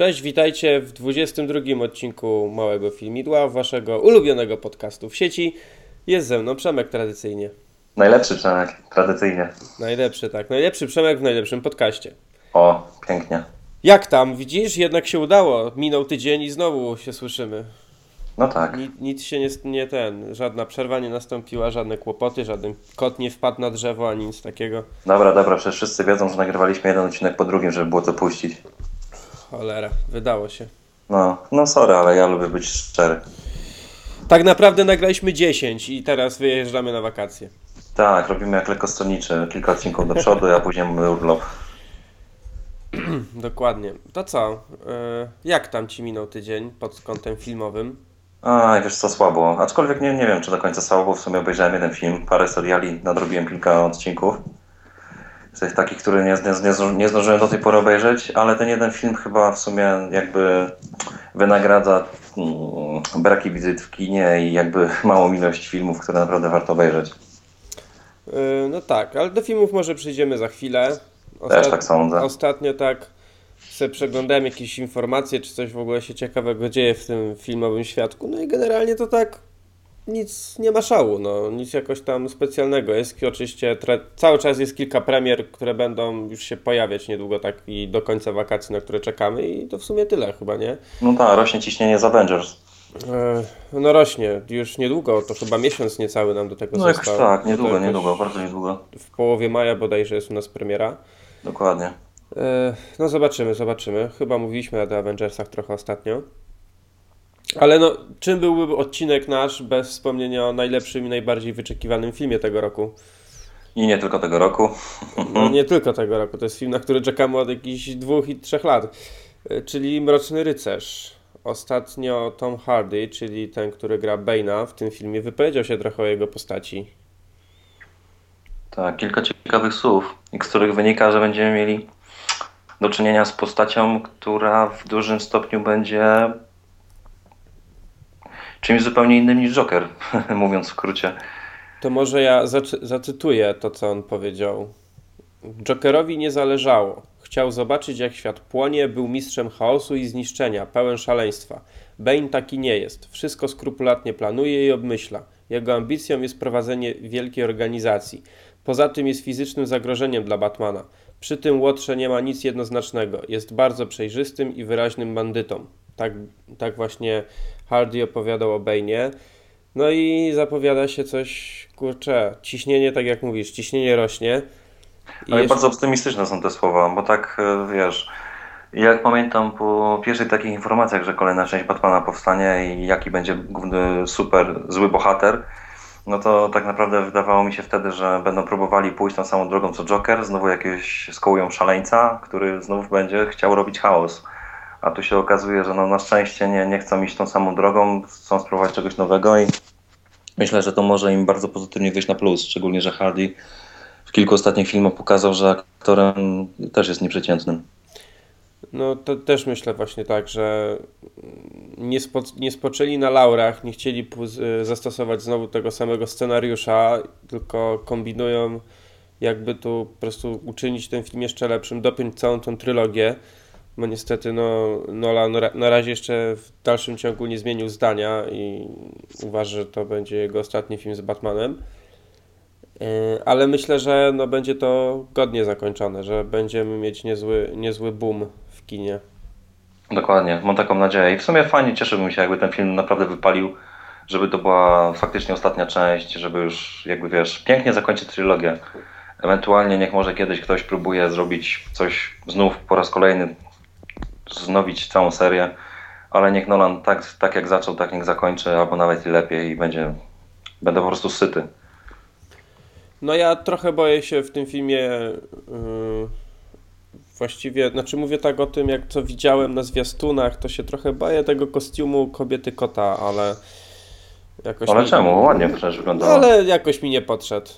Cześć, witajcie w 22 odcinku Małego Filmidła, waszego ulubionego podcastu w sieci. Jest ze mną Przemek tradycyjnie. Najlepszy Przemek, tradycyjnie. Najlepszy, tak. Najlepszy Przemek w najlepszym podcaście. O, pięknie. Jak tam? Widzisz? Jednak się udało. Minął tydzień i znowu się słyszymy. No tak. Nic, nic się nie, nie ten, żadna przerwa nie nastąpiła, żadne kłopoty, żaden kot nie wpadł na drzewo, ani nic takiego. Dobra, dobra, przecież wszyscy wiedzą, że nagrywaliśmy jeden odcinek po drugim, żeby było co puścić. Cholera, wydało się. No, no sorry, ale ja lubię być szczery. Tak naprawdę nagraliśmy 10 i teraz wyjeżdżamy na wakacje. Tak, robimy jak lekkostronniczy, kilka odcinków do przodu, a później mamy urlop. Dokładnie. To co? Yy, jak tam ci minął tydzień pod kątem filmowym? A, wiesz co, słabo. Aczkolwiek nie, nie wiem, czy do końca słabo, bo w sumie obejrzałem jeden film, parę seriali, nadrobiłem kilka odcinków. Z tych takich, które nie, nie, nie zdążyłem do tej pory obejrzeć, ale ten jeden film chyba w sumie jakby wynagradza mm, braki wizyt w kinie i jakby małą ilość filmów, które naprawdę warto obejrzeć. Yy, no tak, ale do filmów może przyjdziemy za chwilę. Ostat... Też tak sądzę. Ostatnio tak sobie przeglądałem jakieś informacje, czy coś w ogóle się ciekawego dzieje w tym filmowym świadku. No i generalnie to tak nic nie ma szału, no, nic jakoś tam specjalnego. Jest oczywiście, cały czas jest kilka premier, które będą już się pojawiać niedługo, tak i do końca wakacji, na które czekamy i to w sumie tyle chyba, nie? No tak, rośnie ciśnienie z Avengers. E, no rośnie, już niedługo, to chyba miesiąc niecały nam do tego no został. No tak, niedługo, niedługo, bardzo niedługo. W połowie maja bodajże jest u nas premiera. Dokładnie. E, no zobaczymy, zobaczymy. Chyba mówiliśmy o The Avengersach trochę ostatnio. Ale no, czym byłby odcinek nasz bez wspomnienia o najlepszym i najbardziej wyczekiwanym filmie tego roku? I nie tylko tego roku. No nie tylko tego roku. To jest film, na który czekamy od jakichś dwóch i trzech lat. E, czyli Mroczny Rycerz. Ostatnio Tom Hardy, czyli ten, który gra Bane'a w tym filmie, wypowiedział się trochę o jego postaci. Tak, kilka ciekawych słów, z których wynika, że będziemy mieli do czynienia z postacią, która w dużym stopniu będzie czymś zupełnie innym niż Joker, mówiąc w skrócie. To może ja zacytuję to, co on powiedział. Jokerowi nie zależało. Chciał zobaczyć, jak świat płonie, był mistrzem chaosu i zniszczenia, pełen szaleństwa. Bane taki nie jest. Wszystko skrupulatnie planuje i obmyśla. Jego ambicją jest prowadzenie wielkiej organizacji. Poza tym jest fizycznym zagrożeniem dla Batmana. Przy tym Łotrze nie ma nic jednoznacznego. Jest bardzo przejrzystym i wyraźnym bandytą. Tak, tak właśnie Hardy opowiadał o. No i zapowiada się coś, kurczę, ciśnienie, tak jak mówisz, ciśnienie rośnie. I Ale jeszcze... bardzo optymistyczne są te słowa, bo tak, e, wiesz, jak pamiętam po pierwszych takich informacjach, że kolejna część Batmana powstanie i jaki będzie główny super zły bohater, no to tak naprawdę wydawało mi się wtedy, że będą próbowali pójść tą samą drogą co Joker, znowu jakiegoś skołują szaleńca, który znów będzie chciał robić chaos. A tu się okazuje, że no na szczęście nie, nie chcą iść tą samą drogą, chcą spróbować czegoś nowego i myślę, że to może im bardzo pozytywnie wyjść na plus, szczególnie, że Hardy w kilku ostatnich filmach pokazał, że aktorem też jest nieprzeciętnym. No to też myślę właśnie tak, że nie, spo, nie spoczęli na laurach, nie chcieli zastosować znowu tego samego scenariusza, tylko kombinują jakby tu po prostu uczynić ten film jeszcze lepszym, dopiąć całą tą trylogię, bo niestety no, Nolan na razie jeszcze w dalszym ciągu nie zmienił zdania i uważa, że to będzie jego ostatni film z Batmanem. E, ale myślę, że no, będzie to godnie zakończone, że będziemy mieć niezły, niezły boom w kinie. Dokładnie, mam taką nadzieję. I w sumie fajnie cieszyłbym się, jakby ten film naprawdę wypalił, żeby to była faktycznie ostatnia część, żeby już jakby wiesz, pięknie zakończyć trylogię. Ewentualnie niech może kiedyś ktoś próbuje zrobić coś znów po raz kolejny, znowić całą serię, ale niech Nolan tak, tak jak zaczął, tak niech zakończy, albo nawet i lepiej i będzie, będę po prostu syty. No ja trochę boję się w tym filmie yy, właściwie, znaczy mówię tak o tym, jak co widziałem na zwiastunach, to się trochę boję tego kostiumu kobiety kota, ale jakoś Ale mi... czemu? Ładnie przecież wyglądało. Ale jakoś mi nie podszedł.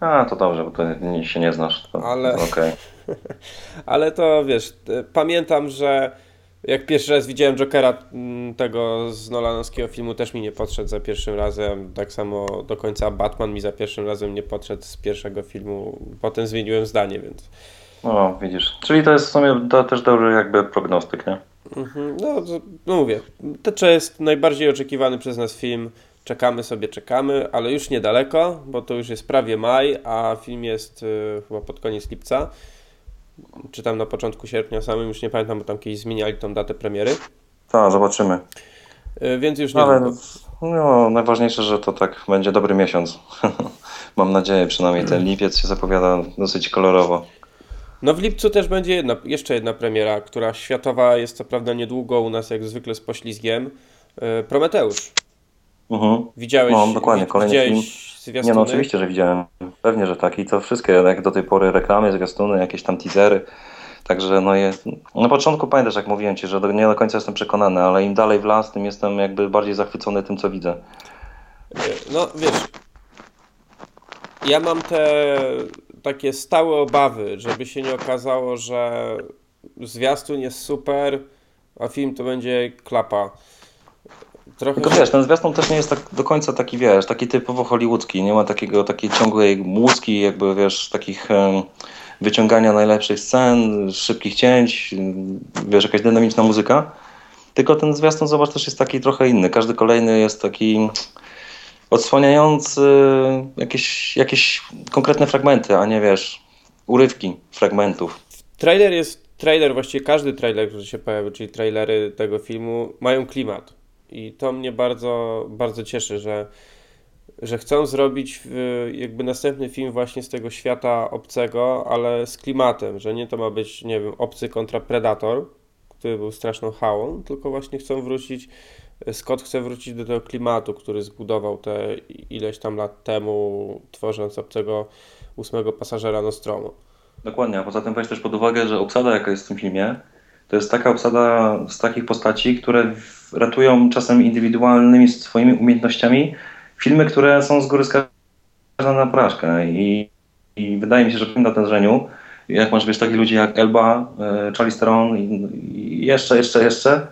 A, to dobrze, bo to się nie znasz. To, ale, okay. ale to wiesz, pamiętam, że jak pierwszy raz widziałem Jokera mm, tego z Nolanowskiego filmu też mi nie podszedł za pierwszym razem. Tak samo do końca Batman mi za pierwszym razem nie podszedł z pierwszego filmu. Potem zmieniłem zdanie, więc. No, widzisz. Czyli to jest w sumie to też dobry jakby prognostyk, nie? Mhm. No, no mówię. To jest najbardziej oczekiwany przez nas film. Czekamy sobie, czekamy, ale już niedaleko, bo to już jest prawie maj, a film jest y, chyba pod koniec lipca czy tam na początku sierpnia samym, już nie pamiętam, bo tam kiedyś zmieniali tą datę premiery. Tak, zobaczymy. E, więc już nie Ale no, najważniejsze, że to tak będzie dobry miesiąc. Mam nadzieję, przynajmniej ten lipiec się zapowiada dosyć kolorowo. No w lipcu też będzie jedna, jeszcze jedna premiera, która światowa jest co prawda niedługo u nas jak zwykle z poślizgiem. E, Prometeusz. Mhm. Widziałeś, no, dokładnie, kolejny widziałeś film. Zwiastuny? Nie, no oczywiście, że widziałem. Pewnie, że tak. I to wszystkie, jak do tej pory reklamy, zwiastuny, jakieś tam teasery. Także no jest. Na początku pamiętasz, jak mówiłem Ci, że nie do końca jestem przekonany, ale im dalej w las, tym jestem jakby bardziej zachwycony tym, co widzę. No wiesz, ja mam te takie stałe obawy, żeby się nie okazało, że zwiastun jest super, a film to będzie klapa. Trochę... Tylko wiesz, ten zwiastun też nie jest tak do końca taki, wiesz, taki typowo hollywoodzki. Nie ma takiego, takiej ciągłej muski, jakby, wiesz, takich um, wyciągania najlepszych scen, szybkich cięć, wiesz, jakaś dynamiczna muzyka. Tylko ten zwiastun, zobacz, też jest taki trochę inny. Każdy kolejny jest taki odsłaniający jakieś, jakieś konkretne fragmenty, a nie, wiesz, urywki fragmentów. Trailer jest, trailer, właściwie każdy trailer, który się pojawił, czyli trailery tego filmu, mają klimat i to mnie bardzo, bardzo cieszy, że, że chcą zrobić jakby następny film właśnie z tego świata obcego, ale z klimatem, że nie to ma być, nie wiem, obcy kontra Predator, który był straszną hałą, tylko właśnie chcą wrócić, Scott chce wrócić do tego klimatu, który zbudował te ileś tam lat temu, tworząc obcego ósmego pasażera Nostromo. Dokładnie, a poza tym weź też pod uwagę, że obsada jaka jest w tym filmie, to jest taka obsada z takich postaci, które ratują czasem indywidualnymi swoimi umiejętnościami filmy, które są z góry skazane na porażkę. I, I, wydaje mi się, że w tym natężeniu, jak masz wiesz, takich ludzi jak Elba, e, Charlie Theron i, i jeszcze, jeszcze, jeszcze,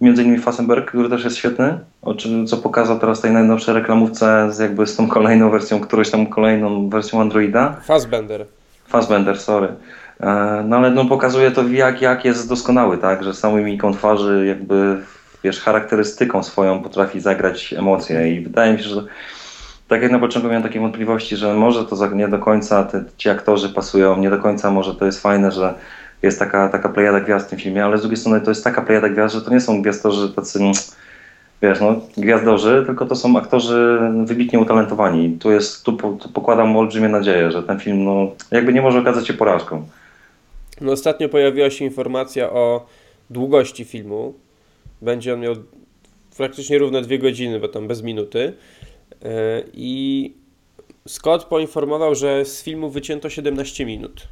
między innymi Fassenberg, który też jest świetny, o czym, co pokazał teraz tej najnowszej reklamówce z jakby z tą kolejną wersją, którąś tam kolejną wersją Androida. Fassbender. Fassbender, sorry. E, no ale no, pokazuje to jak, jak jest doskonały, tak, że samą mimiką twarzy jakby wiesz, charakterystyką swoją potrafi zagrać emocje i wydaje mi się, że tak jak na początku miałem takie wątpliwości, że może to nie do końca te, ci aktorzy pasują, nie do końca może to jest fajne, że jest taka, taka plejada gwiazd w tym filmie, ale z drugiej strony to jest taka plejada gwiazd, że to nie są gwiazdorzy tacy, wiesz, no, gwiazdorzy, tylko to są aktorzy wybitnie utalentowani. Tu jest, tu, tu pokładam olbrzymie nadzieję, że ten film, no, jakby nie może okazać się porażką. No, ostatnio pojawiła się informacja o długości filmu. Będzie on miał praktycznie równe dwie godziny, bo tam bez minuty. E, I Scott poinformował, że z filmu wycięto 17 minut.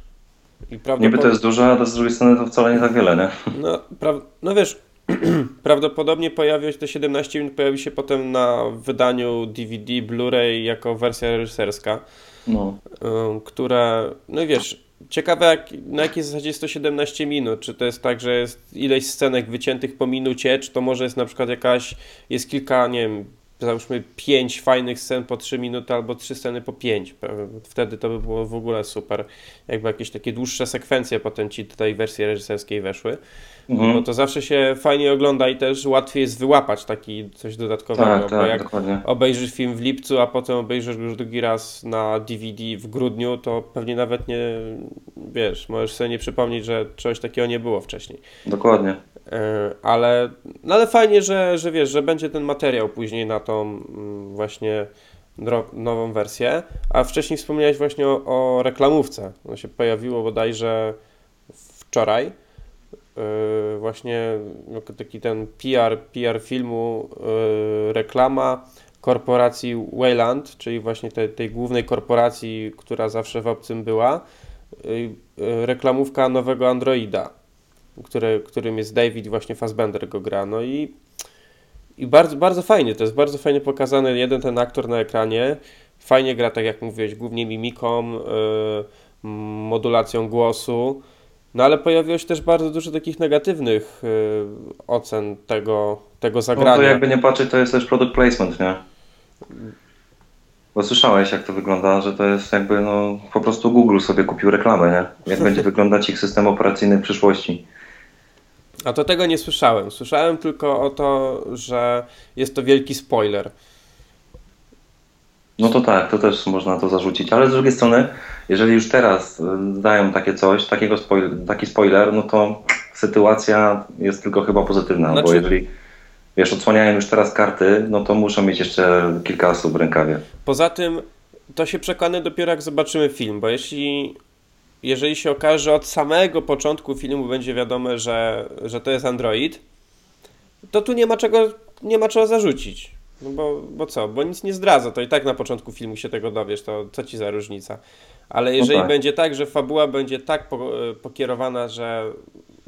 I prawdopodobnie... Niby to jest dużo, ale z drugiej strony to wcale nie tak wiele, nie? No, pra... no wiesz, prawdopodobnie pojawiło się te 17 minut, pojawi się potem na wydaniu DVD, Blu-ray jako wersja reżyserska, no. które, no i wiesz, ciekawe jak, na jakiej zasadzie jest to 17 minut. Czy to jest tak, że jest ileś scenek wyciętych po minucie, czy to może jest na przykład jakaś, jest kilka, nie wiem, załóżmy pięć fajnych scen po 3 minuty albo trzy sceny po 5. Wtedy to by było w ogóle super. Jakby jakieś takie dłuższe sekwencje potem ci do tej wersji reżyserskiej weszły. Mhm. Bo to zawsze się fajnie ogląda i też łatwiej jest wyłapać taki coś dodatkowego. Tak, bo tak, jak dokładnie. obejrzysz film w lipcu, a potem obejrzysz już drugi raz na DVD w grudniu, to pewnie nawet nie, wiesz, możesz sobie nie przypomnieć, że czegoś takiego nie było wcześniej. Dokładnie. E, ale, no ale fajnie, że, że wiesz, że będzie ten materiał później na tą mm, właśnie nową wersję. A wcześniej wspomniałeś właśnie o, o reklamówce. Ono się pojawiło bodajże wczoraj. Yy, właśnie taki ten PR, PR filmu, yy, reklama korporacji Wayland, czyli właśnie tej, tej głównej korporacji, która zawsze w obcym była, yy, reklamówka nowego Androida, który, którym jest David, właśnie Fassbender go gra. No i, i bardzo, bardzo fajnie, to jest bardzo fajnie pokazany jeden ten aktor na ekranie. Fajnie gra, tak jak mówiłeś, głównie mimiką, modulacją głosu. No ale pojawiło się też bardzo dużo takich negatywnych y, ocen tego, tego zagrania. No to jakby nie patrzeć, to jest też product placement, nie? Bo słyszałeś, jak to wygląda, że to jest jakby, no, po prostu Google sobie kupił reklamę, nie? Jak będzie wyglądać ich system operacyjny w przyszłości. A to tego nie słyszałem. Słyszałem tylko o to, że jest to wielki spoiler. No to tak, to też można to zarzucić, ale z drugiej strony, jeżeli już teraz y, dają takie coś, takiego spoiler, taki spoiler, no to sytuacja jest tylko chyba pozytywna, znaczy... bo jeżeli wiesz, odsłaniają już teraz karty, no to muszą mieć jeszcze kilka osób w rękawie. Poza tym to się przekonamy dopiero jak zobaczymy film, bo jeśli jeżeli się okaże, że od samego początku filmu będzie wiadome, że, że to jest Android, to tu nie ma czego, nie ma czego zarzucić. No bo, bo co? Bo nic nie zdradza, to i tak na początku filmu się tego dowiesz, to co ci za różnica. Ale jeżeli no tak. będzie tak, że fabuła będzie tak e, pokierowana, że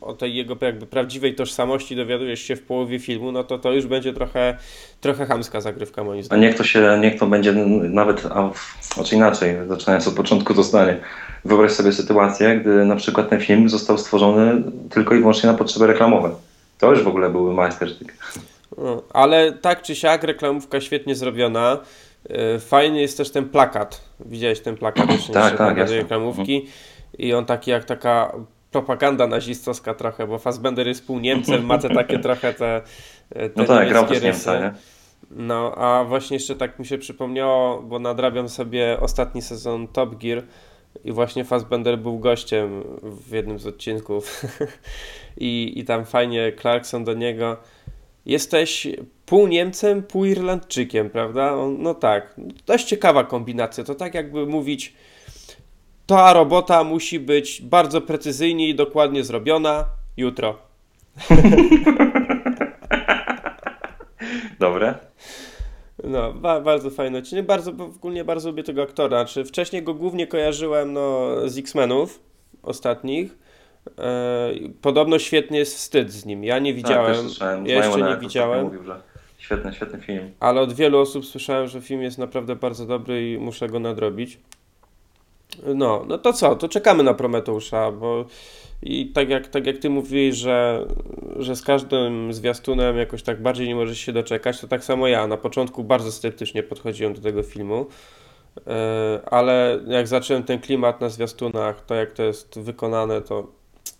o tej jego jakby prawdziwej tożsamości dowiadujesz się w połowie filmu, no to to już będzie trochę, trochę chamska zagrywka moim zdaniem. A niech to się, niech to będzie nawet, a, znaczy inaczej, zaczynając od początku to zdanie. Wyobraź sobie sytuację, gdy na przykład ten film został stworzony tylko i wyłącznie na potrzeby reklamowe. To już w ogóle byłby majstersztyk. No, ale tak czy siak, reklamówka świetnie zrobiona. E, fajny jest też ten plakat. Widziałeś ten plakat tak, tak, reklamówki. Mhm. I on taki jak taka propaganda nazistowska trochę, bo Fassbender jest pół Niemcem, ma te takie trochę te, te No tak, grał Niemca, nie? No, a właśnie jeszcze tak mi się przypomniało, bo nadrabiam sobie ostatni sezon Top Gear i właśnie Fassbender był gościem w jednym z odcinków I, i tam fajnie Clarkson do niego jesteś pół Niemcem, pół Irlandczykiem, prawda? No tak, dość ciekawa kombinacja. To tak jakby mówić, ta robota musi być bardzo precyzyjnie i dokładnie zrobiona jutro. Dobre. No, ba bardzo fajny odcinek. Bardzo, ogólnie bardzo lubię tego aktora. Znaczy, wcześniej go głównie kojarzyłem no, z X-Menów ostatnich E, podobno świetny jest wstyd z nim. Ja nie tak, widziałem. Tak, ja jeszcze nie widziałem. Mówił, że świetny, świetny film. Ale od wielu osób słyszałem, że film jest naprawdę bardzo dobry i muszę go nadrobić. No, no to co? To czekamy na Prometeusza, bo i tak jak, tak jak ty mówisz, że, że z każdym zwiastunem jakoś tak bardziej nie możesz się doczekać, to tak samo ja. Na początku bardzo sceptycznie podchodziłem do tego filmu, e, ale jak zacząłem ten klimat na zwiastunach, to jak to jest wykonane, to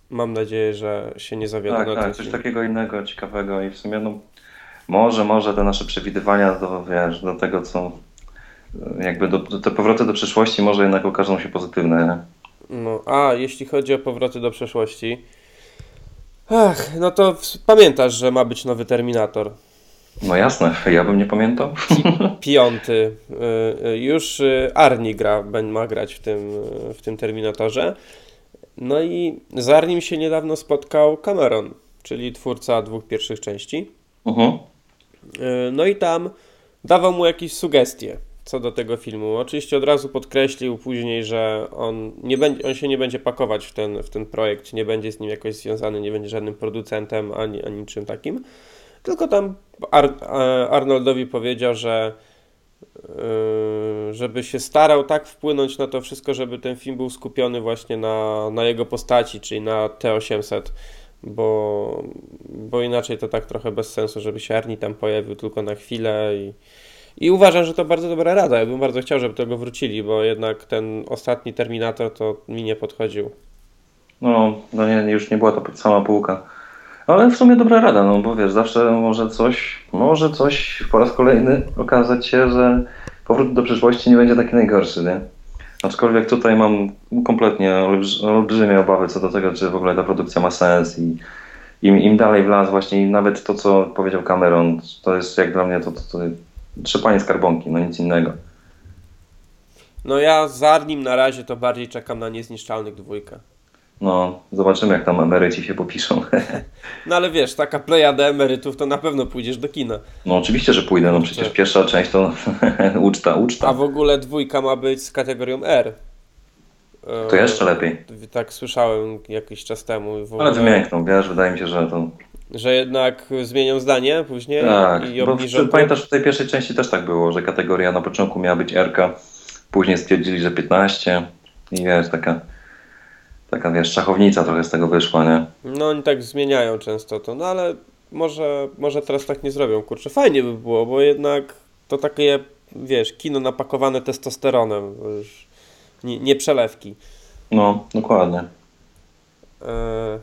mam nadzieję, że się nie zawiodę tak, tak, coś takiego innego, ciekawego i w sumie no, może, może te nasze przewidywania do, wiesz, do tego, co jakby do, te powroty do przeszłości może jednak okażą się pozytywne? No, a jeśli chodzi o powroty do przeszłości, ach, no to pamiętasz, że ma być nowy Terminator. No jasne, ja bym nie pamiętał. Piąty. Y, y, już y, Arni gra, ma grać w tym, w tym Terminatorze. No i z nim się niedawno spotkał Cameron, czyli twórca dwóch pierwszych części. Uh -huh. No i tam dawał mu jakieś sugestie co do tego filmu. Oczywiście od razu podkreślił później, że on, nie będzie, on się nie będzie pakować w ten, w ten projekt, nie będzie z nim jakoś związany, nie będzie żadnym producentem ani, ani czym takim. Tylko tam Ar Arnoldowi powiedział, że Yy, żeby się starał tak wpłynąć na to wszystko, żeby ten film był skupiony właśnie na, na jego postaci, czyli na T800, bo, bo inaczej to tak trochę bez sensu, żeby się Arni tam pojawił tylko na chwilę i, i uważam, że to bardzo dobra rada. Ja bym bardzo chciał, żeby tego wrócili, bo jednak ten ostatni Terminator to mi nie podchodził. No, no nie, już nie była to sama półka. Ale w sumie dobra rada, no bo wiesz, zawsze może coś, może coś po raz kolejny okazać się, że powrót do przyszłości nie będzie taki najgorszy, nie? Aczkolwiek tutaj mam kompletnie olbrzymie obawy co do tego, czy w ogóle ta produkcja ma sens i im, im dalej w las właśnie, nawet to, co powiedział Cameron, to jest jak dla mnie to, to, to trzepanie skarbonki, no nic innego. No ja za nim na razie to bardziej czekam na niezniszczalnych dwójkę. No, zobaczymy jak tam emeryci się popiszą. No ale wiesz, taka plejada emerytów to na pewno pójdziesz do kina. No oczywiście, że pójdę, no przecież pierwsza część to uczta, uczta. A w ogóle dwójka ma być z kategorią R. To jeszcze lepiej. Tak słyszałem jakiś czas temu. Ogóle... Ale wymiękną, wiesz, wydaje mi się, że to... Że jednak zmienią zdanie później tak, i obniżą... Bo pamiętasz, w tej pierwszej części też tak było, że kategoria na początku miała być R, później stwierdzili, że 15 i wiesz, taka taka wiesz, szachownica trochę z tego wyszła, nie? No oni tak zmieniają często to, no ale może, może teraz tak nie zrobią, kurczę, fajnie by było, bo jednak to takie, wiesz, kino napakowane testosteronem, już nie, nie przelewki. No, dokładnie. E...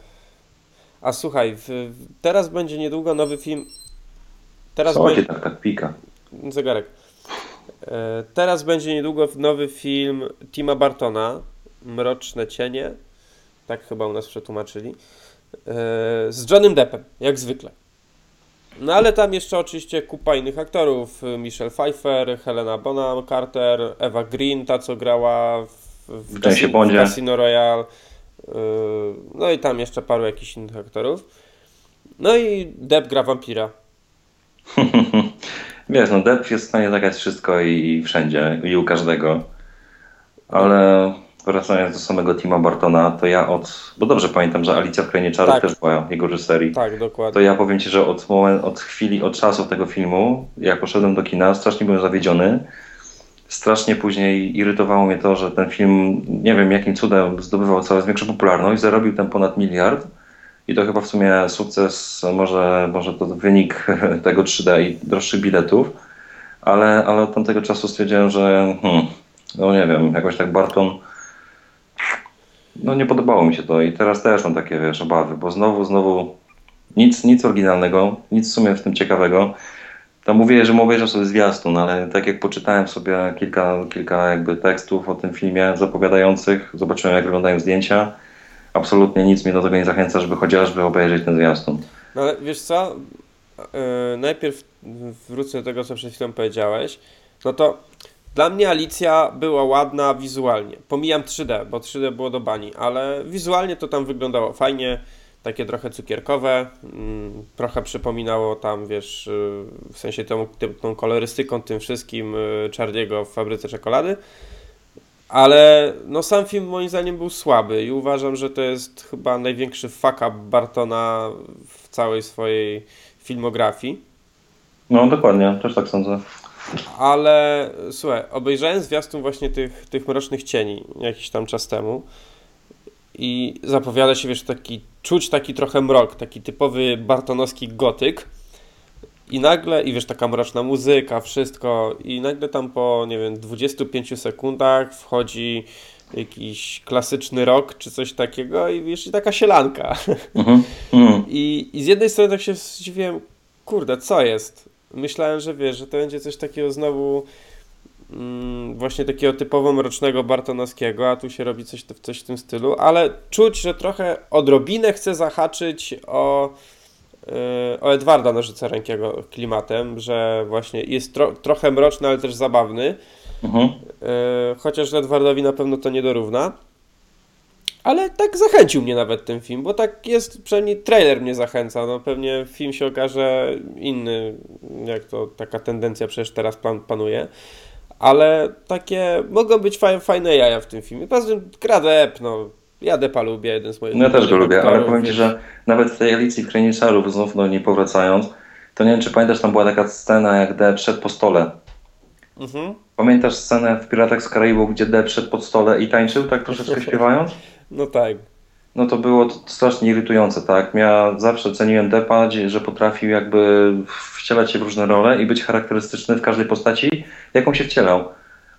A słuchaj, w, teraz będzie niedługo nowy film. Teraz Co będzie tak, tak pika? Zegarek. E... Teraz będzie niedługo nowy film Tima Bartona, Mroczne Cienie tak chyba u nas przetłumaczyli, e, z Johnem Deppem, jak zwykle. No ale tam jeszcze oczywiście kupa innych aktorów, Michelle Pfeiffer, Helena Bonham Carter, Eva Green, ta co grała w, w, Casino, w Casino Royale, no i tam jeszcze paru jakichś innych aktorów. No i Depp gra wampira. Wiesz, no Depp jest w stanie zagrać wszystko i wszędzie, i u każdego, ale wracając do samego Tima Bartona, to ja od, bo dobrze pamiętam, że Alicja w Krainie Czarów tak. też była jego reżyserii. Tak, dokładnie. To ja powiem Ci, że od, moment, od chwili, od czasu tego filmu, jak poszedłem do kina, strasznie byłem zawiedziony. Strasznie później irytowało mnie to, że ten film, nie wiem jakim cudem, zdobywał coraz większą popularność, zarobił ten ponad miliard. I to chyba w sumie sukces, może, może to wynik tego 3D i droższych biletów, ale, ale od tamtego czasu stwierdziłem, że hmm, no nie wiem, jakoś tak Barton no nie podobało mi się to i teraz też mam takie, wiesz, obawy, bo znowu, znowu nic, nic oryginalnego, nic w sumie w tym ciekawego. Tam mówię, że obejrzał sobie zwiastun, ale tak jak poczytałem sobie kilka, kilka jakby tekstów o tym filmie zapowiadających, zobaczyłem jak wyglądają zdjęcia, absolutnie nic mnie do tego nie zachęca, żeby chociażby obejrzeć ten zwiastun. No ale wiesz co, yy, najpierw wrócę do tego, co przed chwilą powiedziałeś, no to dla mnie Alicja była ładna wizualnie. Pomijam 3D, bo 3D było do bani, ale wizualnie to tam wyglądało fajnie, takie trochę cukierkowe, mm, trochę przypominało tam, wiesz, y, w sensie tą, tą kolorystyką, tym wszystkim y, Chardiego w fabryce czekolady. Ale no sam film moim zdaniem był słaby i uważam, że to jest chyba największy fuck up Bartona w całej swojej filmografii. No dokładnie, też tak sądzę. Ale słuchaj, obejrzałem zwiastun właśnie tych, tych mrocznych cieni jakiś tam czas temu i zapowiada się, wiesz, taki, czuć taki trochę mrok, taki typowy bartonowski gotyk i nagle, i wiesz, taka mroczna muzyka, wszystko i nagle tam po, nie wiem, 25 sekundach wchodzi jakiś klasyczny rock czy coś takiego i wiesz, i taka sielanka. Mhm, mhm. I, I z jednej strony tak się zdziwiłem, kurde, co jest? myślałem, że wiesz, że to będzie coś takiego znowu właśnie takiego typowo mrocznego Bartonowskiego, a tu się robi coś, coś w tym stylu, ale czuć, że trochę odrobinę chce zahaczyć o yy, o Edwarda Nożyca-Rękiego klimatem, że właśnie jest tro, trochę mroczny, ale też zabawny. Mhm. Yy, chociaż Edwardowi na pewno to nie dorówna ale tak zachęcił mnie nawet ten film, bo tak jest, przynajmniej trailer mnie zachęca, no pewnie film się okaże inny, jak to taka tendencja przecież teraz pan, panuje, ale takie mogą być fajne, fajne jaja w tym filmie. Poza tym gra Depp, no ja Deppa lubię, jeden z moich No ja też go lubię, ale powiem Ci, że nawet w tej Alicji w Krainie Czarów, znów no nie powracając, to nie wiem, czy pamiętasz, tam była taka scena, jak Depp szedł po stole Mhm. Pamiętasz scenę w Piratach z Karaibów, gdzie Depp szedł pod stole i tańczył, tak troszeczkę śpiewając? No tak. No to było to strasznie irytujące, tak? Ja zawsze ceniłem Deppa, że potrafił jakby wcielać się w różne role i być charakterystyczny w każdej postaci, jaką się wcielał.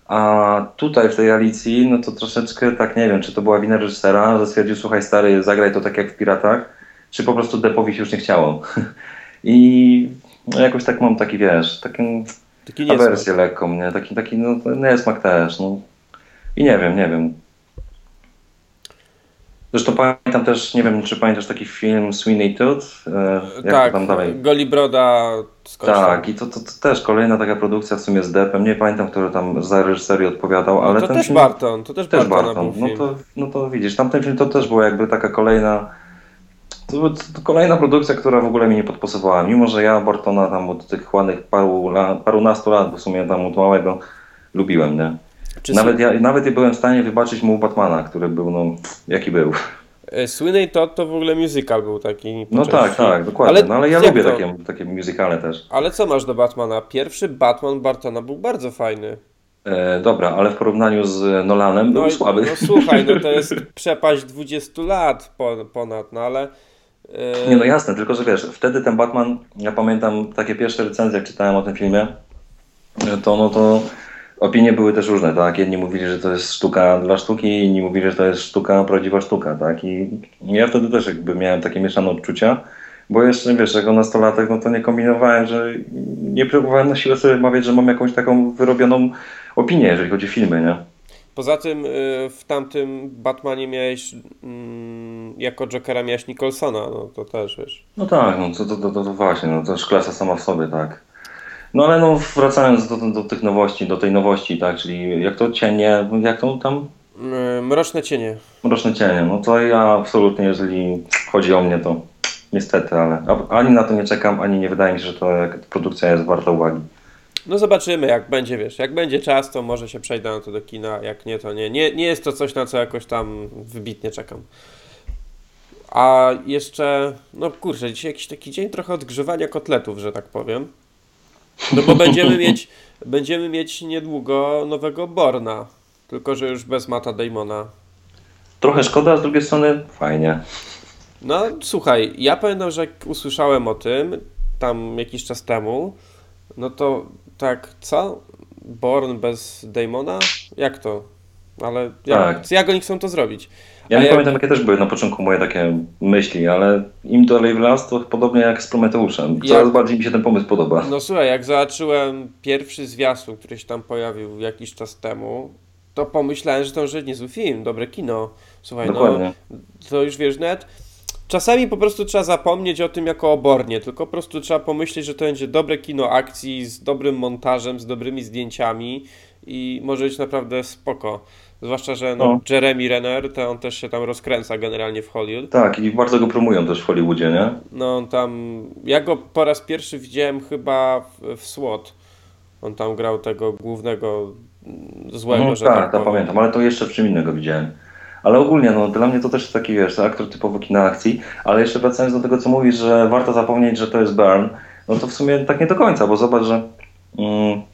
A tutaj w tej Alicji, no to troszeczkę tak nie wiem, czy to była wina reżysera, że stwierdził, słuchaj stary, zagraj to tak jak w Piratach, czy po prostu Deppowi się już nie chciało. I no jakoś tak mam taki, wiesz, taką taki awersję lekką, nie? Taki, taki no, niesmak też, no. I nie wiem, nie wiem. Zresztą pamiętam też, nie wiem, czy pamiętasz taki film Sweeney Todd? E, jak tak, tam dalej? Goli Broda Tak, i to, to, to, też kolejna taka produkcja w sumie z Deppem. Nie pamiętam, który tam za reżyserię odpowiadał, ale no to ten też film... Barton, to też, też Barton. Barton. No, to, no to widzisz, tamten film to też była jakby taka kolejna to, to, kolejna produkcja, która w ogóle mi nie podpasowała. Mimo, że ja Bartona tam od tych ładnych paru, parunastu lat, bo w sumie tam od małego lubiłem, nie? Nawet, ja, nawet ja byłem w stanie wybaczyć mu Batmana, który był, no, jaki był. E, Słynny Todd to w ogóle musical był taki. No tak, tak, dokładnie. Ale, no, ale ja lubię to? takie, takie musicale też. Ale co masz do Batmana? Pierwszy Batman Bartona był bardzo fajny. E, dobra, ale w porównaniu z Nolanem no był słaby. No słuchaj, no to jest przepaść 20 lat ponad, no ale... E... Nie no jasne, tylko że wiesz, wtedy ten Batman, ja pamiętam takie pierwsze recenzje, jak czytałem o tym filmie, to no to opinie były też różne, tak? Jedni mówili, że to jest sztuka dla sztuki, inni mówili, że to jest sztuka, prawdziwa sztuka, tak? I ja wtedy też jakby miałem takie mieszane odczucia, bo jeszcze, wiesz, jako nastolatek, no to nie kombinowałem, że nie próbowałem na siłę sobie mawiać, że mam jakąś taką wyrobioną opinię, jeżeli chodzi o filmy, nie? Poza tym y, w tamtym Batmanie miałeś mm, jako Jokera miałeś Nicholsona, no to też wiesz. No tak, no to, to, to, to właśnie, no to też klasa sama w sobie, tak. No ale no wracając do, do tych nowości, do tej nowości, tak, czyli jak to cienie, jak to tam? Mroczne cienie. Mroczne cienie, no to ja absolutnie, jeżeli chodzi o mnie, to niestety, ale ani na to nie czekam, ani nie wydaje mi się, że to produkcja jest warta uwagi. No zobaczymy, jak będzie, wiesz, jak będzie czas, to może się przejdę na to do kina, jak nie, to nie. Nie, nie jest to coś, na co jakoś tam wybitnie czekam. A jeszcze, no kurczę, dzisiaj jakiś taki dzień trochę odgrzewania kotletów, że tak powiem. No bo będziemy mieć, będziemy mieć niedługo nowego Borna, tylko że już bez Mata Damona. Trochę szkoda, z drugiej strony fajnie. No słuchaj, ja pamiętam, że jak usłyszałem o tym tam jakiś czas temu, no to tak, co? Born bez Damona? Jak to? Ale jak, tak. jak oni chcą to zrobić? Ja nie jak... pamiętam, jakie też były na początku moje takie myśli, ale im dalej w las, to podobnie jak z Prometeuszem. Coraz jak... bardziej mi się ten pomysł podoba. No słuchaj, jak zobaczyłem pierwszy zwiastun, który się tam pojawił jakiś czas temu, to pomyślałem, że to już niezły film, dobre kino. Słuchaj, no, Dokładnie. no to już wiesz, net czasami po prostu trzeba zapomnieć o tym jako obornie, tylko po prostu trzeba pomyśleć, że to będzie dobre kino akcji z dobrym montażem, z dobrymi zdjęciami i może być naprawdę spoko. Zwłaszcza, że no, no. Jeremy Renner, to on też się tam rozkręca generalnie w Hollywood. Tak, i bardzo go promują też w Hollywoodzie, nie? No, on tam. Ja go po raz pierwszy widziałem chyba w, w SWAT. On tam grał tego głównego złego, no, że tak. Tak, tak pamiętam, ale to jeszcze w czym innego widziałem. Ale ogólnie, no dla mnie to też taki, wiesz, aktor typowo kina akcji, ale jeszcze wracając do tego, co mówisz, że warto zapomnieć, że to jest Burn, no to w sumie tak nie do końca, bo zobacz, że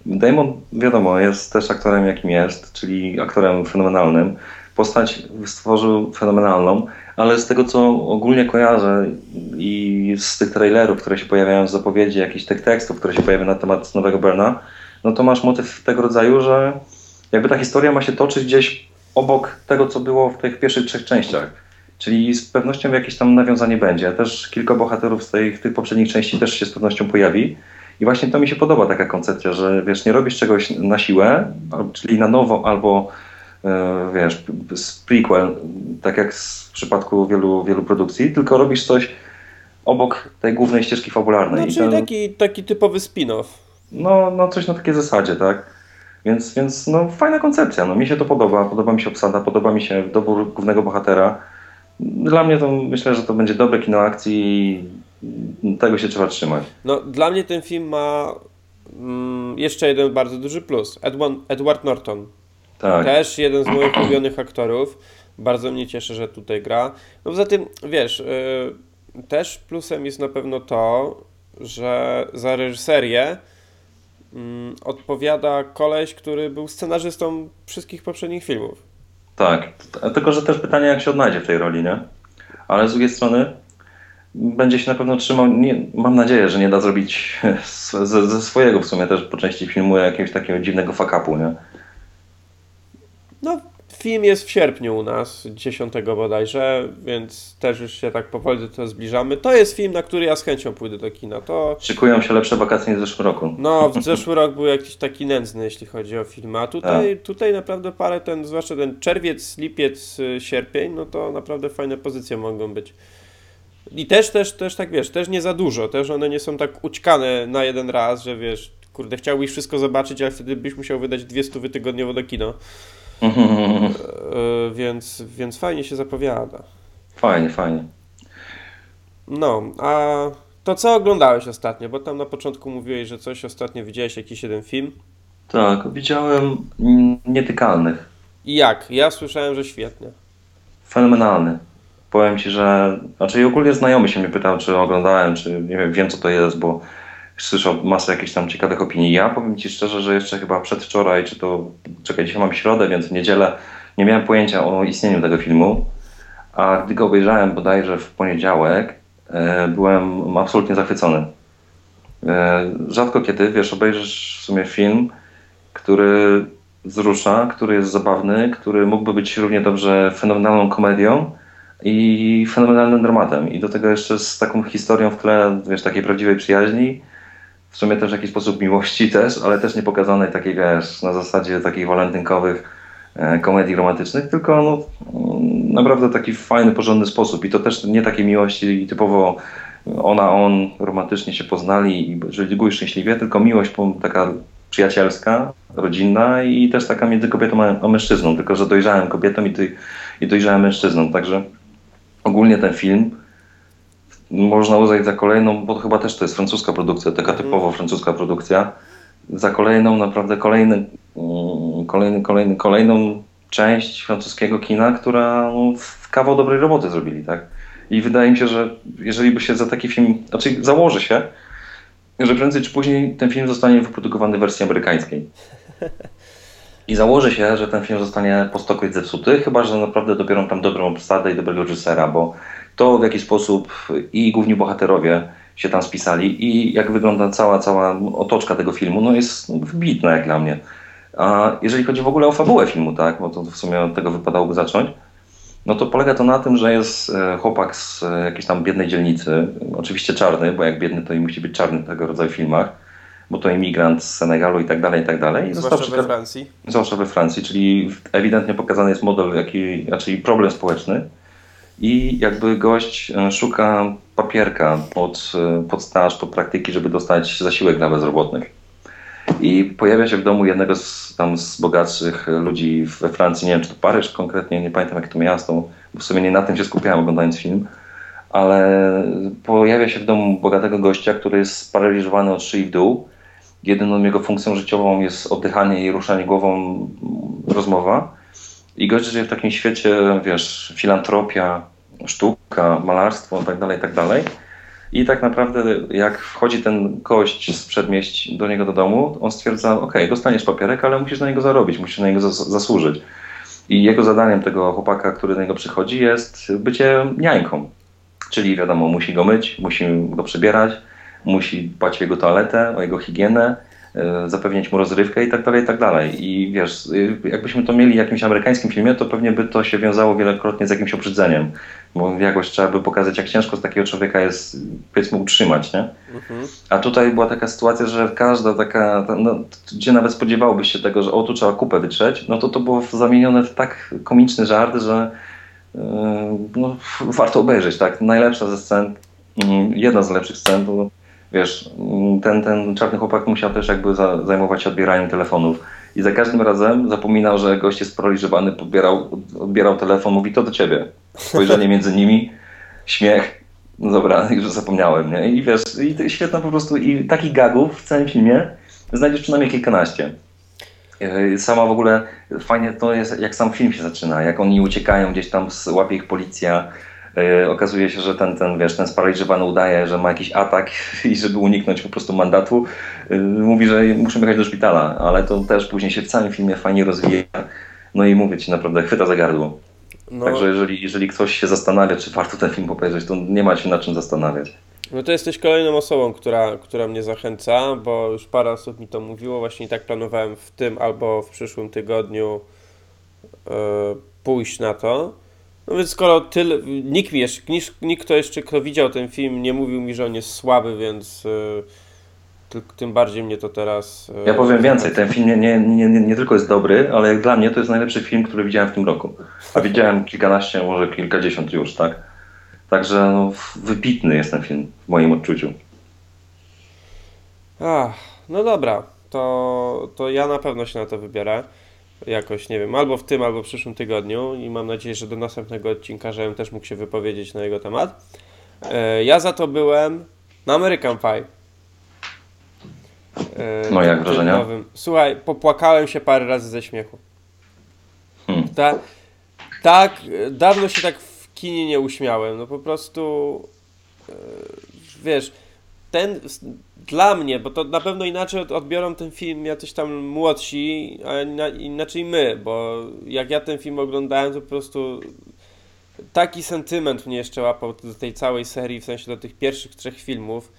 Damon, wiadomo, jest też aktorem jakim jest, czyli aktorem fenomenalnym. Postać stworzył fenomenalną, ale z tego, co ogólnie kojarzę i z tych trailerów, które się pojawiają, z zapowiedzi, jakichś tych tekstów, które się pojawiają na temat nowego Berna, no to masz motyw tego rodzaju, że jakby ta historia ma się toczyć gdzieś obok tego, co było w tych pierwszych trzech częściach. Czyli z pewnością jakieś tam nawiązanie będzie. Też kilka bohaterów z tych poprzednich części też się z pewnością pojawi. I właśnie to mi się podoba taka koncepcja, że wiesz, nie robisz czegoś na siłę, czyli na nowo albo e, wiesz, prequel, tak jak w przypadku wielu, wielu produkcji, tylko robisz coś obok tej głównej ścieżki fabularnej. No, czyli ten, taki, taki typowy spin-off. No, no coś na takiej zasadzie, tak. Więc, więc no, fajna koncepcja. No, mi się to podoba. Podoba mi się obsada, podoba mi się dobór głównego bohatera. Dla mnie to myślę, że to będzie dobre kino akcji tego się trzeba trzymać. No, dla mnie ten film ma mm, jeszcze jeden bardzo duży plus. Edward, Edward Norton. Tak. Też jeden z moich ulubionych aktorów. Bardzo mnie cieszy, że tutaj gra. No poza tym, wiesz, yy, też plusem jest na pewno to, że za reżyserię mm, odpowiada koleś, który był scenarzystą wszystkich poprzednich filmów. Tak, tylko że też pytanie, jak się odnajdzie w tej roli, nie? Ale z drugiej strony będzie się na pewno trzymał, nie, mam nadzieję, że nie da zrobić ze, ze swojego w sumie też po części filmu jakiegoś takiego dziwnego fakapu, nie? No, film jest w sierpniu u nas, 10 bodajże, więc też już się tak powoli do tego zbliżamy. To jest film, na który ja z chęcią pójdę do kina. To... Szykują się lepsze wakacje niż w zeszłym roku. No, w zeszły rok był jakiś taki nędzny, jeśli chodzi o film, a tutaj, tutaj naprawdę parę, ten, zwłaszcza ten czerwiec, lipiec, sierpień, no to naprawdę fajne pozycje mogą być. I też, też, też tak wiesz, też nie za dużo, też one nie są tak ućkane na jeden raz, że wiesz, kurde, chciałbyś wszystko zobaczyć, ale wtedy byś musiał wydać dwie stówy tygodniowo do kino. E, więc, więc fajnie się zapowiada. Fajnie, fajnie. No, a to co oglądałeś ostatnio? Bo tam na początku mówiłeś, że coś ostatnio widziałeś, jakiś jeden film. Tak, widziałem Nietykalnych. I jak? Ja słyszałem, że świetnie. Fenomenalny. Powiem Ci, że... Znaczy ogólnie znajomy się mnie pytał, czy oglądałem, czy nie wiem, wiem co to jest, bo słyszał masę jakichś tam ciekawych opinii. Ja powiem Ci szczerze, że jeszcze chyba przedwczoraj, czy to, czekaj, dzisiaj mam środę, więc w niedzielę nie miałem pojęcia o istnieniu tego filmu, a gdy go obejrzałem bodajże w poniedziałek, e, byłem absolutnie zachwycony. E, rzadko kiedy, wiesz, obejrzysz w sumie film, który wzrusza, który jest zabawny, który mógłby być równie dobrze fenomenalną komedią i fenomenalnym dramatem. I do tego jeszcze z taką historią w tle, wiesz, takiej prawdziwej przyjaźni, w sumie też w jakiś sposób miłości też, ale też nie pokazanej takiej, wiesz, na zasadzie takich walentynkowych e, komedii romantycznych, tylko no, naprawdę taki fajny, porządny sposób. I to też nie takie miłości typowo ona, on romantycznie się poznali i żyli szczęśliwie, tylko miłość taka przyjacielska, rodzinna i też taka między kobietą a, mężczyzną, tylko że dojrzałem kobietą i, ty, i dojrzałem mężczyzną, także ogólnie ten film można uznać za kolejną, bo chyba też to jest francuska produkcja, taka mhm. typowo francuska produkcja, za kolejną, naprawdę kolejny, mm, kolejny, kolejny, kolejną część francuskiego kina, która no, kawał dobrej roboty zrobili, tak? I wydaje mi się, że jeżeli by się za taki film, znaczy założy się, że prędzej czy później ten film zostanie wyprodukowany w wersji amerykańskiej. I założy się, że ten film zostanie po stokroć zepsuty, chyba że naprawdę dobiorą tam dobrą obsadę i dobrego reżysera, bo to w jaki sposób i główni bohaterowie się tam spisali i jak wygląda cała, cała otoczka tego filmu, no jest wybitna jak dla mnie. A jeżeli chodzi w ogóle o fabułę filmu, tak, bo to w sumie od tego wypadałoby zacząć, no to polega to na tym, że jest e, chłopak z e, jakiejś tam biednej dzielnicy, oczywiście czarny, bo jak biedny to i musi być czarny w tego rodzaju filmach, bo to imigrant z Senegalu i tak dalej, i tak dalej. Zwłaszcza we Francji. Zwłaszcza we Francji, czyli ewidentnie pokazany jest model, jaki, znaczy problem społeczny, i jakby gość e, szuka papierka pod, e, pod staż, pod praktyki, żeby dostać zasiłek dla bezrobotnych. I pojawia się w domu jednego z, tam z bogatszych ludzi we Francji, nie wiem czy to Paryż konkretnie, nie pamiętam jakie to miasto, bo w sumie nie na tym się skupiałem oglądając film, ale pojawia się w domu bogatego gościa, który jest sparaliżowany od szyi w dół. Jedyną jego funkcją życiową jest oddychanie i ruszanie głową, rozmowa. I gość żyje w takim świecie, wiesz, filantropia, sztuka, malarstwo itd., tak itd. Tak I tak naprawdę jak wchodzi ten gość z przedmieść do niego do domu, on stwierdza, ok, dostaniesz papierek, ale musisz na niego zarobić, musisz na niego zas zasłużyć. I jego zadaniem tego chłopaka, który do niego przychodzi jest bycie niańką. Czyli wiadomo, musi go myć, musi go przebierać, musi dbać o jego toaletę, o jego higienę, E, zapewniać mu rozrywkę i tak dalej, i tak dalej. I wiesz, y, jakbyśmy to mieli w jakimś amerykańskim filmie, to pewnie by to się wiązało wielokrotnie z jakimś obrzydzeniem, bo jakoś trzeba by pokazać, jak ciężko z takiego człowieka jest, powiedzmy, utrzymać, nie? Mhm. A tutaj była taka sytuacja, że każda taka, no, gdzie nawet spodziewałbyś się tego, że o, tu trzeba kupę wytrzeć, no to to było zamienione w tak komiczny żart, że yy, no, warto obejrzeć, tak? Najlepsza ze scen, yy, jedna z lepszych scen to wiesz, ten, ten czarny chłopak musiał też jakby za, zajmować się odbieraniem telefonów. I za każdym razem zapominał, że gość jest sparaliżowany, podbierał, odbierał telefon, mówi to do ciebie. Spojrzenie między nimi, śmiech. No dobra, już zapomniałem, nie? I wiesz, i świetna po prostu, i takich gagów w całym filmie znajdziesz przynajmniej kilkanaście. Sama w ogóle fajnie to jest, jak sam film się zaczyna, jak oni uciekają gdzieś tam, łapie ich policja, okazuje się, że ten, ten, wiesz, ten sparaliżowany udaje, że ma jakiś atak i żeby uniknąć po prostu mandatu, yy, mówi, że muszę jechać do szpitala, ale to też później się w całym filmie fajnie rozwija. No i mówię ci, naprawdę chwyta za gardło. No, Także jeżeli, jeżeli ktoś się zastanawia, czy warto ten film obejrzeć, to nie ma się na czym zastanawiać. no to jesteś kolejną osobą, która, która mnie zachęca, bo już parę osób mi to mówiło. Właśnie tak planowałem w tym albo w przyszłym tygodniu e, pójść na to. No więc skoro tyle, nikt mi jeszcze, nikt, nikt kto jeszcze kto widział ten film nie mówił mi, że on jest słaby, więc e, tym, bardziej mnie to teraz. e, Ja powiem więcej, ten film nie, nie, nie, nie nie tylko jest dobry, ale jak dla mnie to jest najlepszy film, który widziałem w tym roku. A widziałem kilkanaście, może kilkadziesiąt już, tak? Także no, wybitny jest ten film w moim odczuciu. Ach, no dobra, to, to ja na pewno się na to wybiorę. Jakoś, nie wiem, albo w tym, albo w przyszłym tygodniu i mam nadzieję, że do następnego odcinka, żebym też mógł się wypowiedzieć na jego temat. E, Ja za to byłem na American Pie. E, No, jak wrażenia? nowym. Słuchaj, popłakałem się parę razy ze śmiechu. Hmm. Ta, tak, dawno się tak w kinie nie uśmiałem. No po prostu, e, wiesz, ten dla mnie, bo to na pewno inaczej od- odbiorą ten film jacyś tam młodsi, a ina- inaczej my, bo jak ja ten film oglądałem, to po prostu taki sentyment mnie jeszcze łapał do tej całej serii, w sensie do tych pierwszych trzech filmów.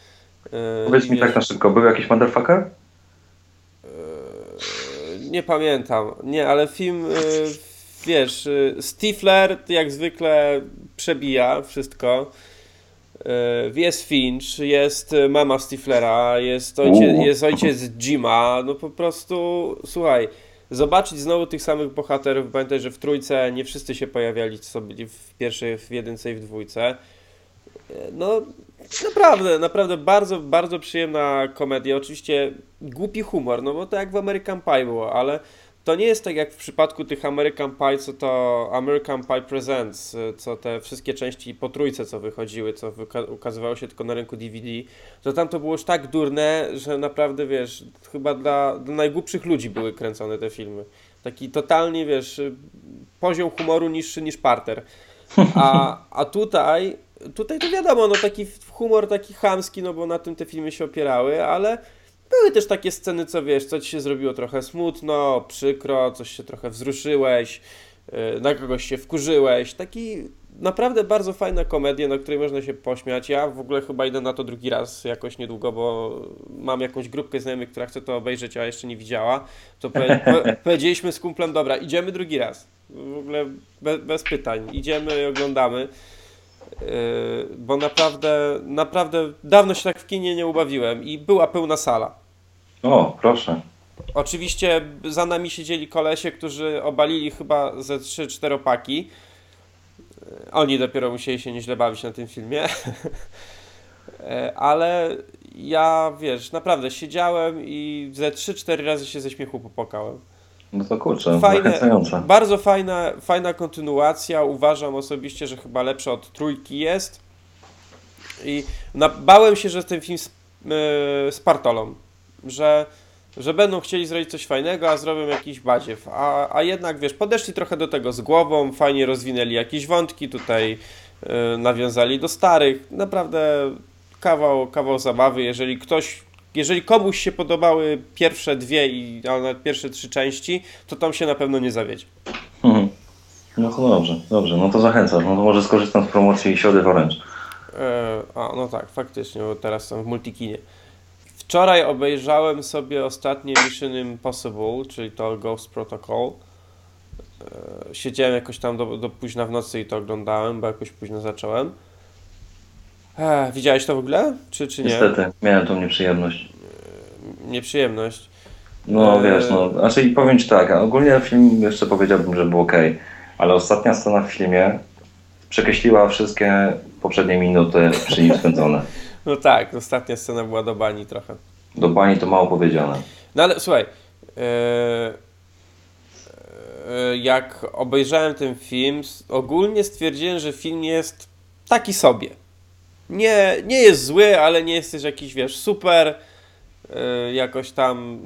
E, Powiedz mi tak na szybko, był jakiś motherfucker? e, Nie pamiętam. Nie, ale film, e, wiesz, Stifler jak zwykle przebija wszystko. E, Jest Finch, jest e, mama Stiflera, jest ojciec, jest ojciec Jima. No po prostu, słuchaj, zobaczyć znowu tych samych bohaterów. Pamiętaj, że w trójce nie wszyscy się pojawiali, co byli w pierwszej, w jedynce i w dwójce. E, No, naprawdę, naprawdę bardzo, bardzo przyjemna komedia. Oczywiście głupi humor, no bo to jak w American Pie było, ale to nie jest tak jak w przypadku tych American Pie, co to American Pie Presents, y, co te wszystkie części po trójce, co wychodziły, co ukazywało się tylko na rynku DVD, to tam to było już tak durne, że naprawdę, wiesz, chyba dla, dla najgłupszych ludzi były kręcone te filmy. Taki totalnie, wiesz, y, poziom humoru niższy niż parter. A, a tutaj, tutaj to wiadomo, no taki humor taki chamski, no bo na tym te filmy się opierały, ale były też takie sceny, co wiesz, co ci się zrobiło trochę smutno, przykro, coś się trochę wzruszyłeś, yy, na kogoś się wkurzyłeś. Taki naprawdę bardzo fajna komedia, na której można się pośmiać. Ja w ogóle chyba idę na to drugi raz jakoś niedługo, bo mam jakąś grupkę znajomych, która chce to obejrzeć, a jeszcze nie widziała. To powie, po, powiedzieliśmy z kumplem, dobra, idziemy drugi raz. W ogóle bez pytań. Idziemy i oglądamy. Yy, bo naprawdę, naprawdę dawno się tak w kinie nie ubawiłem i była pełna sala. O, proszę. Oczywiście za nami siedzieli kolesie, którzy obalili chyba ze 3-4 paki. Yy, Oni dopiero musieli się nieźle bawić na tym filmie. Yy, Ale ja, wiesz, naprawdę siedziałem i ze 3-4 razy się ze śmiechu popłakałem. No to kurczę, Fajne, zachęcające. bardzo fajna, fajna kontynuacja. Uważam osobiście, że chyba lepsza od trójki jest. I na, bałem się, że ten film z, yy, z partolą, że, że będą chcieli zrobić coś fajnego, a zrobią jakiś badziew. A, a jednak, wiesz, podeszli trochę do tego z głową, fajnie rozwinęli jakieś wątki, tutaj yy, nawiązali do starych. Naprawdę kawał, kawał zabawy. Jeżeli ktoś jeżeli komuś się podobały pierwsze dwie i a nawet pierwsze trzy części, to tam się na pewno nie zawiedzie. Mhm. No to dobrze, dobrze, no to zachęcam. No to może skorzystam z promocji Siody w Orange. E, a, no tak, faktycznie, bo teraz są w multikinie. Wczoraj obejrzałem sobie ostatnie Mission Impossible, czyli to Ghost Protocol. E, siedziałem jakoś tam do, do późna w nocy i to oglądałem, bo jakoś późno zacząłem. E, widziałeś to w ogóle? Czy, czy nie? Niestety, miałem tą nieprzyjemność. Nieprzyjemność. No Eee. wiesz, no, znaczy i powiem Ci tak, a ogólnie film jeszcze powiedziałbym, że był ok, ale ostatnia scena w filmie przekreśliła wszystkie poprzednie minuty przy nim spędzone. No tak, ostatnia scena była do bani trochę. Do bani to mało powiedziane. No ale słuchaj, e, e, jak obejrzałem ten film, ogólnie stwierdziłem, że film jest taki sobie. Nie, nie jest zły, ale nie jest też jakiś, wiesz, super. E, jakoś tam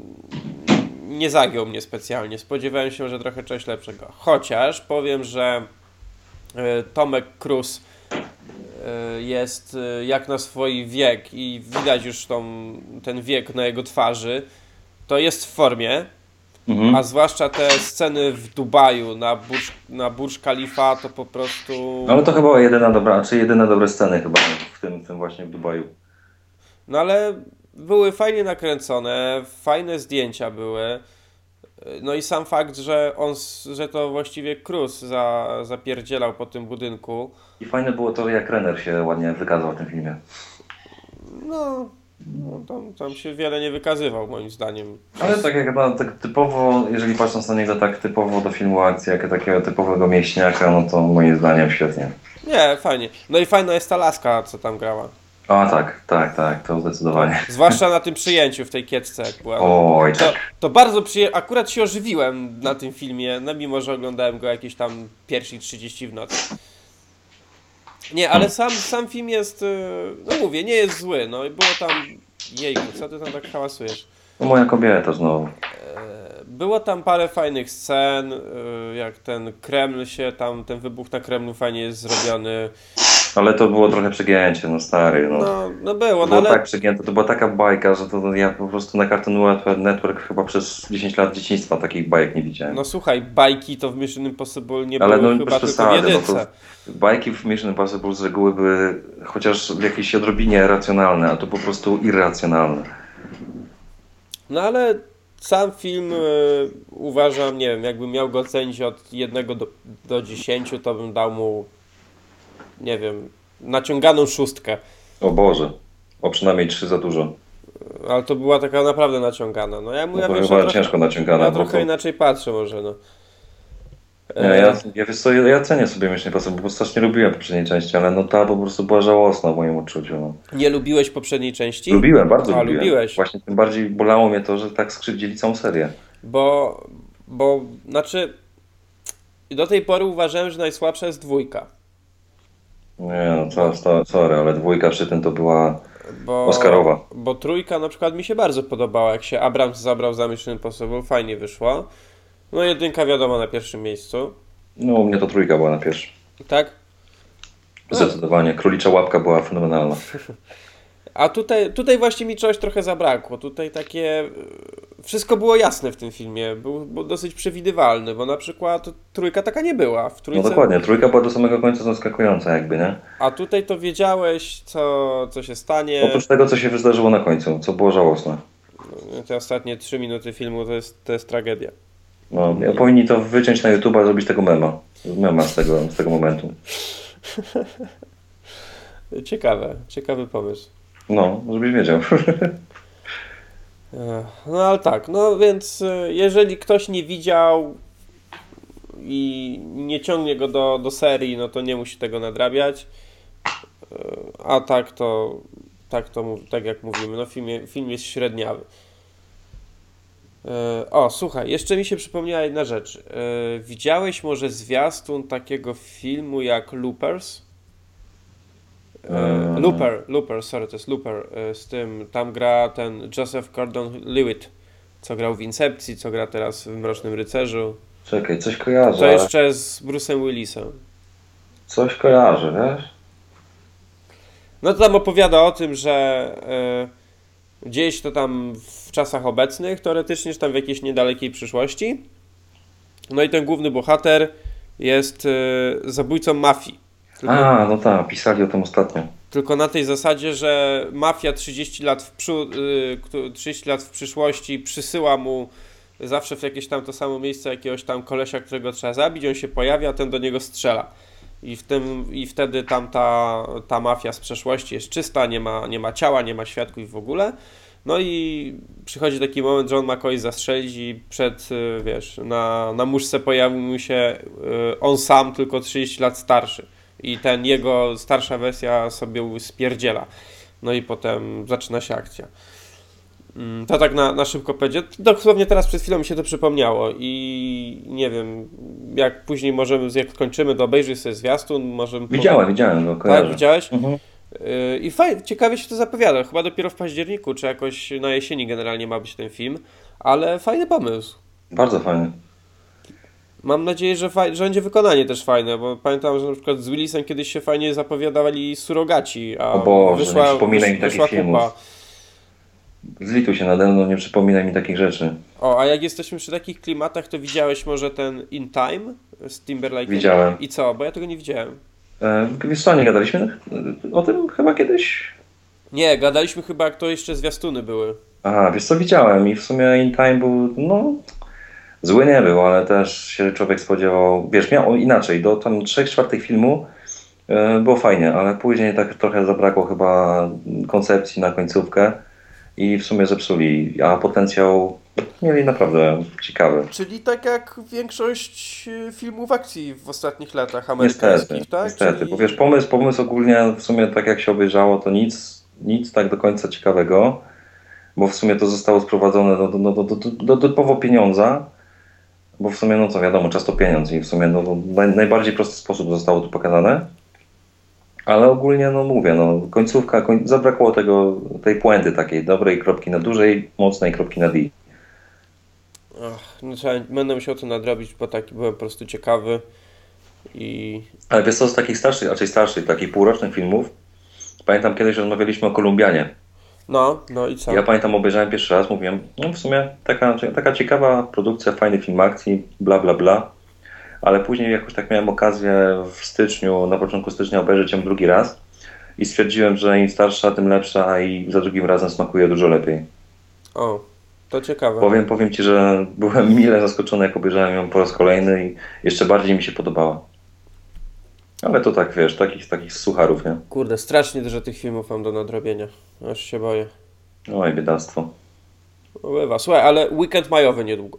nie zagiął mnie specjalnie. Spodziewałem się, że trochę czegoś lepszego. Chociaż powiem, że e, Tomek Cruz y, jest jak na swój wiek i widać już tą, ten wiek na jego twarzy, to jest w formie, Mhm. a zwłaszcza te sceny w Dubaju na Burj, na Burj Khalifa to po prostu... Ale to chyba jedyna dobra, czy jedyne dobre sceny chyba w tym, tym właśnie w Dubaju. No ale były fajnie nakręcone, fajne zdjęcia były. No i sam fakt, że on, że to właściwie Cruz za, zapierdzielał po tym budynku. I fajne było to, jak Renner się ładnie wykazał w tym filmie. No, no tam, tam się wiele nie wykazywał moim zdaniem. Ale tak jak na, tak typowo, jeżeli patrząc na niego tak typowo do filmu akcji, jak takiego typowego mieśniaka, no to moim zdaniem świetnie. Nie, fajnie. No i fajna jest ta laska, co tam grała. A tak, tak, tak, to zdecydowanie. Zwłaszcza na tym przyjęciu w tej kiecce, jak była. Oj, To, tak. to bardzo przyjemnie. Akurat się ożywiłem na tym filmie, no mimo, że oglądałem go jakieś tam pierwszej 30 w nocy. Nie, ale sam, sam film jest, y, no mówię, nie jest zły, no i było tam, jejku, co ty tam tak hałasujesz? No moja kobieta znowu. E, Było tam parę fajnych scen, y, jak ten Kreml się tam, ten wybuch na Kremlu fajnie jest zrobiony. Ale to było trochę przegięcie, no stary, no. No, no było, no było ale tak przegięte, to była taka bajka, że to ja po prostu na Cartoon Network- Network chyba przez 10 lat dzieciństwa takich bajek nie widziałem. no słuchaj, bajki to w Mission Impossible nie Ale były no chyba bez tylko w przesady, no to bajki w Mission Impossible z reguły były chociaż w jakiejś odrobinie racjonalne, a to po prostu irracjonalne. No ale sam film y, uważam, nie wiem, jakbym miał go ocenić od 1 do, do 10, to bym dał mu, nie wiem, naciąganą szóstkę. O Boże, o przynajmniej trzy za dużo. Ale to była taka naprawdę naciągana. No ja, mu- No ja, chyba trochę, ciężko naciągana. ja trochę to- inaczej patrzę może, no. Nie, ja, ja, wiesz co, ja cenię sobie Mission Impossible, bo strasznie lubiłem poprzedniej części, ale no ta po prostu była żałosna w moim odczuciu. No. Nie lubiłeś poprzedniej części? Lubiłem, bardzo A, lubiłem. lubiłeś. Właśnie tym bardziej bolało mnie to, że tak skrzywdzili całą serię. Bo, bo, znaczy, do tej pory uważałem, że najsłabsza jest dwójka. Nie no, co, co, sorry, ale dwójka przy tym to była Bo, Oscarowa. Bo trójka na przykład mi się bardzo podobała, jak się Abrams zabrał za Mission Impossible, fajnie wyszło. No jedynka wiadomo na pierwszym miejscu, No u mnie to trójka była na pierwszym. tak? Zdecydowanie. Królicza łapka była fenomenalna. A tutaj, tutaj właśnie mi czegoś trochę zabrakło. Tutaj takie. e, Wszystko było jasne w tym filmie. Był, był dosyć przewidywalny, bo na przykład trójka taka nie była. W No trójce, dokładnie, trójka była do samego końca zaskakująca jakby, nie? A tutaj to wiedziałeś, co, co się stanie. Oprócz tego, co się wydarzyło na końcu, co było żałosne. Te ostatnie trzy minuty filmu to jest, to jest tragedia. No, ja powinni to wyciąć na YouTube'a, zrobić tego mema. Mema z tego, z tego momentu. Ciekawe, ciekawy pomysł. No, żebyś wiedział. Ech, No ale tak, no więc e, jeżeli ktoś nie widział i nie ciągnie go do, do serii, no to nie musi tego nadrabiać. E, A tak to, tak to tak jak mówimy, no film, film jest średniawy. E, O, słuchaj, jeszcze mi się przypomniała jedna rzecz. E, Widziałeś może zwiastun takiego filmu jak Loopers? Eee. Looper, Looper, sorry, to jest Looper. e, Z tym, tam gra ten Joseph Gordon-Lewitt, co grał w Incepcji, co gra teraz w Mrocznym Rycerzu. Czekaj, coś kojarzę. To ale jeszcze z Bruce'em Willisem. Coś kojarzę, wiesz? No to tam opowiada o tym, że e, gdzieś to tam w czasach obecnych, teoretycznie, czy tam w jakiejś niedalekiej przyszłości. No i ten główny bohater jest e, zabójcą mafii. Tylko, A, no tak, pisali o tym ostatnio. tylko na tej zasadzie, że mafia 30 lat w, przód, y, któ- 30 lat w przyszłości przysyła mu zawsze w jakieś tam to samo miejsce jakiegoś tam kolesia, którego trzeba zabić, on się pojawia, a ten do niego strzela. I, w tym, I wtedy tam ta, ta mafia z przeszłości jest czysta, nie ma, nie ma ciała, nie ma świadków w ogóle. No i przychodzi taki moment, że on ma kogoś zastrzelić i przed, y, wiesz, na, na muszce pojawił mu się y, on sam, tylko 30 lat starszy. I ten jego starsza wersja sobie spierdziela. No i potem zaczyna się akcja. Mm, To tak na, na szybko powiedzieć. Dosłownie teraz przed chwilą mi się to przypomniało i nie wiem, jak później możemy, jak skończymy, to obejrzyj sobie zwiastun, możemy... po- Widziałem, widziałem go, Tak, widziałeś? Mhm. Yy, I fajnie, ciekawie się to zapowiada. Chyba dopiero w październiku, czy jakoś na jesieni generalnie ma być ten film, ale fajny pomysł. Bardzo fajny. Mam nadzieję, że, faj... że będzie wykonanie też fajne, bo pamiętam, że na przykład z Willisem kiedyś się fajnie zapowiadali surogaci, a O Boże, wyszła, nie przypominaj mi takich filmów. kupa. Zlituj się nade mną, nie przypominaj mi takich rzeczy. O, a jak jesteśmy przy takich klimatach, to widziałeś może ten In Time z Timberlake? Widziałem. I co? Bo ja tego nie widziałem. E, wiesz co, nie gadaliśmy o tym chyba kiedyś? Nie, gadaliśmy chyba, jak to jeszcze zwiastuny były. Aha, wiesz co, widziałem i w sumie In Time był, no, zły nie był, ale też się człowiek spodziewał, wiesz, miał inaczej, do tam trzech czwartych filmu e, było fajnie, ale później tak trochę zabrakło chyba koncepcji na końcówkę i w sumie zepsuli, a potencjał mieli naprawdę ciekawy. Czyli tak jak większość y, filmów akcji w ostatnich latach Niestety, amerykańskich, tak? niestety, Czyli... bo wiesz, pomysł, pomysł ogólnie w sumie tak jak się obejrzało, to nic, nic tak do końca ciekawego, bo w sumie to zostało sprowadzone do, do, do, do, do, do typowo pieniądza, bo w sumie, no co wiadomo, czas to pieniądz i w sumie no, w naj, najbardziej prosty sposób zostało tu pokazane, ale ogólnie, no mówię, no końcówka, koń, zabrakło tego, tej puenty takiej dobrej kropki na dużej, mocnej kropki na D. Ach, no trzeba, będę musiał to nadrobić, bo taki byłem po prostu ciekawy i... Ale wiesz co, z takich starszych, raczej starszych, takich półrocznych filmów, pamiętam kiedyś rozmawialiśmy o Kolumbianie. No, no i co? Ja pamiętam, obejrzałem pierwszy raz, mówiłem, no w sumie taka, taka ciekawa produkcja, fajny film akcji, bla bla bla. Ale później jakoś tak miałem okazję w styczniu, na początku stycznia obejrzeć ją drugi raz i stwierdziłem, że im starsza, tym lepsza i za drugim razem smakuje dużo lepiej. O, to ciekawe. Powiem, powiem Ci, że byłem mile zaskoczony, jak obejrzałem ją po raz kolejny i jeszcze bardziej mi się podobała. Ale to tak, wiesz, takich, takich sucharów, nie? Kurde, strasznie dużo tych filmów mam do nadrobienia. Aż się boję. Oj, biedactwo. No Bywa. Słuchaj, ale weekend majowy niedługo.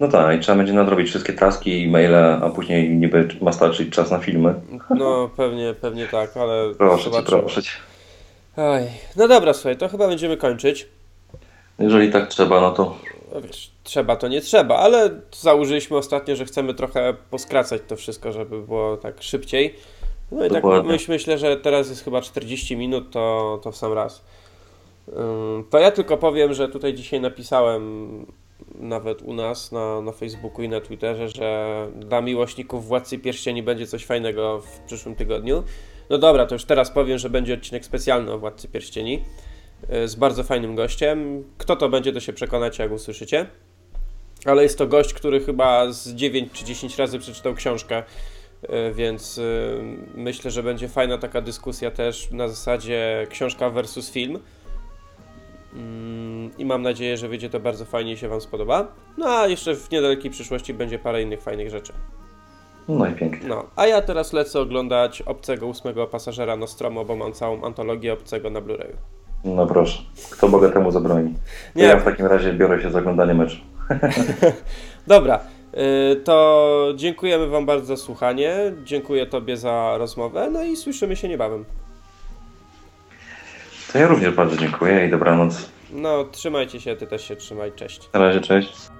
No tak, i trzeba będzie nadrobić wszystkie taski, e-maile, a później niby ma starczyć czas na filmy. No, pewnie, pewnie tak, ale Proszę cię, proszę cię. Oj. No dobra, słuchaj, to chyba będziemy kończyć. Jeżeli tak trzeba, no to No wiesz, trzeba to nie trzeba, ale założyliśmy ostatnio, że chcemy trochę poskracać to wszystko, żeby było tak szybciej. No i tak Dokładnie. myśl, myślę, że teraz jest chyba 40 minut, to, to w sam raz. To ja tylko powiem, że tutaj dzisiaj napisałem nawet u nas na, na Facebooku i na Twitterze, że dla miłośników Władcy Pierścieni będzie coś fajnego w przyszłym tygodniu. No dobra, to już teraz powiem, że będzie odcinek specjalny o Władcy Pierścieni y, z bardzo fajnym gościem. Kto to będzie, to się przekonacie, jak usłyszycie. Ale jest to gość, który chyba z 9 czy 10 razy przeczytał książkę, więc y, myślę, że będzie fajna taka dyskusja też na zasadzie książka versus film. Mm, I mam nadzieję, że wyjdzie to bardzo fajnie i się Wam spodoba. No a jeszcze w niedalekiej przyszłości będzie parę innych fajnych rzeczy. no i pięknie. No, a ja teraz lecę oglądać Obcego ósmego pasażera Nostromo, bo mam całą antologię Obcego na Blu-rayu. No proszę, kto Boga temu zabroni? Nie. Ja w takim razie biorę się za oglądanie meczu. Dobra, to dziękujemy Wam bardzo za słuchanie. Dziękuję Tobie za rozmowę. No i słyszymy się niebawem. To ja również bardzo dziękuję i dobranoc. No, trzymajcie się, Ty też się trzymaj. Cześć. Na razie, cześć.